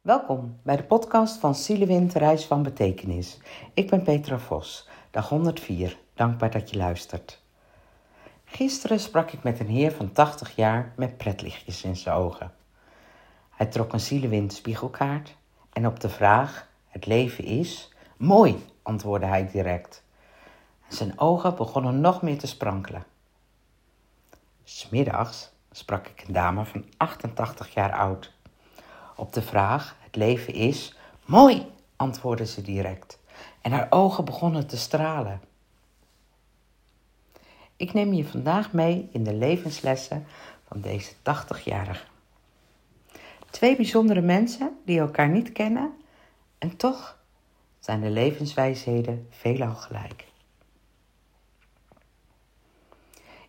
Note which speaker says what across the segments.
Speaker 1: Welkom bij de podcast van Zielewind Reis van Betekenis. Ik ben Petra Vos, dag 104. Dankbaar dat je luistert. Gisteren sprak ik met een heer van 80 jaar met pretlichtjes in zijn ogen. Hij trok een Zielewind spiegelkaart en op de vraag: Het leven is mooi, antwoordde hij direct. Zijn ogen begonnen nog meer te sprankelen. Smiddags sprak ik een dame van 88 jaar oud. Op de vraag: Het leven is mooi, antwoordde ze direct. En haar ogen begonnen te stralen. Ik neem je vandaag mee in de levenslessen van deze 80-jarige. Twee bijzondere mensen die elkaar niet kennen en toch zijn de levenswijsheden veelal gelijk.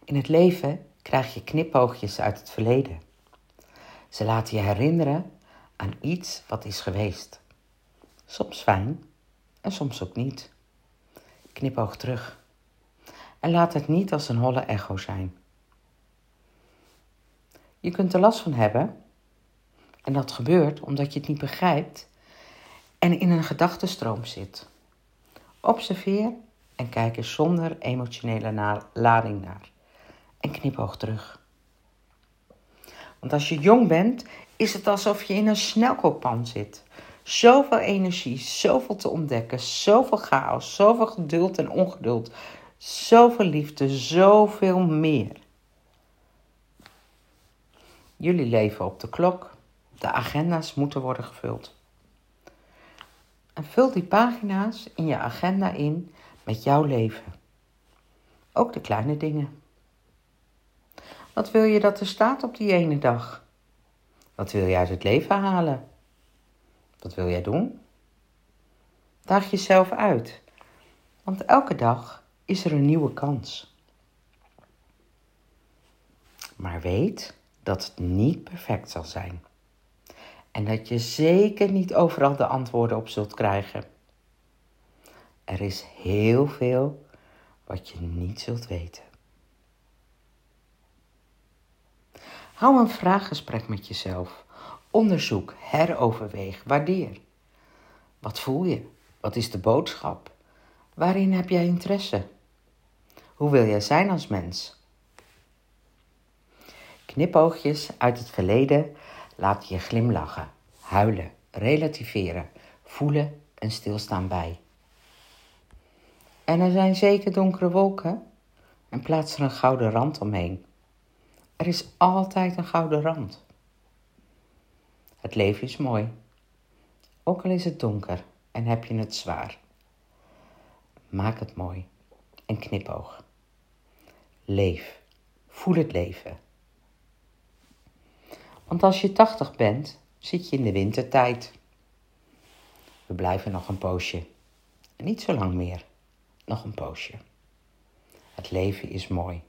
Speaker 1: In het leven krijg je knipoogjes uit het verleden. Ze laten je herinneren aan iets wat is geweest. Soms fijn en soms ook niet. Knipoog terug. En laat het niet als een holle echo zijn. Je kunt er last van hebben, en dat gebeurt omdat je het niet begrijpt en in een gedachtenstroom zit. Observeer en kijk er zonder emotionele lading naar en knipoog terug. Want als je jong bent, is het alsof je in een snelkookpan zit. Zoveel energie, zoveel te ontdekken, zoveel chaos, zoveel geduld en ongeduld, zoveel liefde, zoveel meer. Jullie leven op de klok, de agenda's moeten worden gevuld. En vul die pagina's in je agenda in met jouw leven. Ook de kleine dingen. Wat wil je dat er staat op die ene dag? Wat wil je uit het leven halen? Wat wil jij doen? Daag jezelf uit, want elke dag is er een nieuwe kans. Maar weet dat het niet perfect zal zijn. En dat je zeker niet overal de antwoorden op zult krijgen. Er is heel veel wat je niet zult weten. Hou een vraaggesprek met jezelf. Onderzoek, heroverweeg, waardeer. Wat voel je? Wat is de boodschap? Waarin heb jij interesse? Hoe wil jij zijn als mens? Knipoogjes uit het verleden laten je glimlachen, huilen, relativeren, voelen en stilstaan bij. En er zijn zeker donkere wolken en plaats er een gouden rand omheen. Er is altijd een gouden rand. Het leven is mooi, ook al is het donker en heb je het zwaar. Maak het mooi en knipoog. Leef, voel het leven. Want als je 80 bent, zit je in de wintertijd. We blijven nog een poosje. Niet zo lang meer, nog een poosje. Het leven is mooi.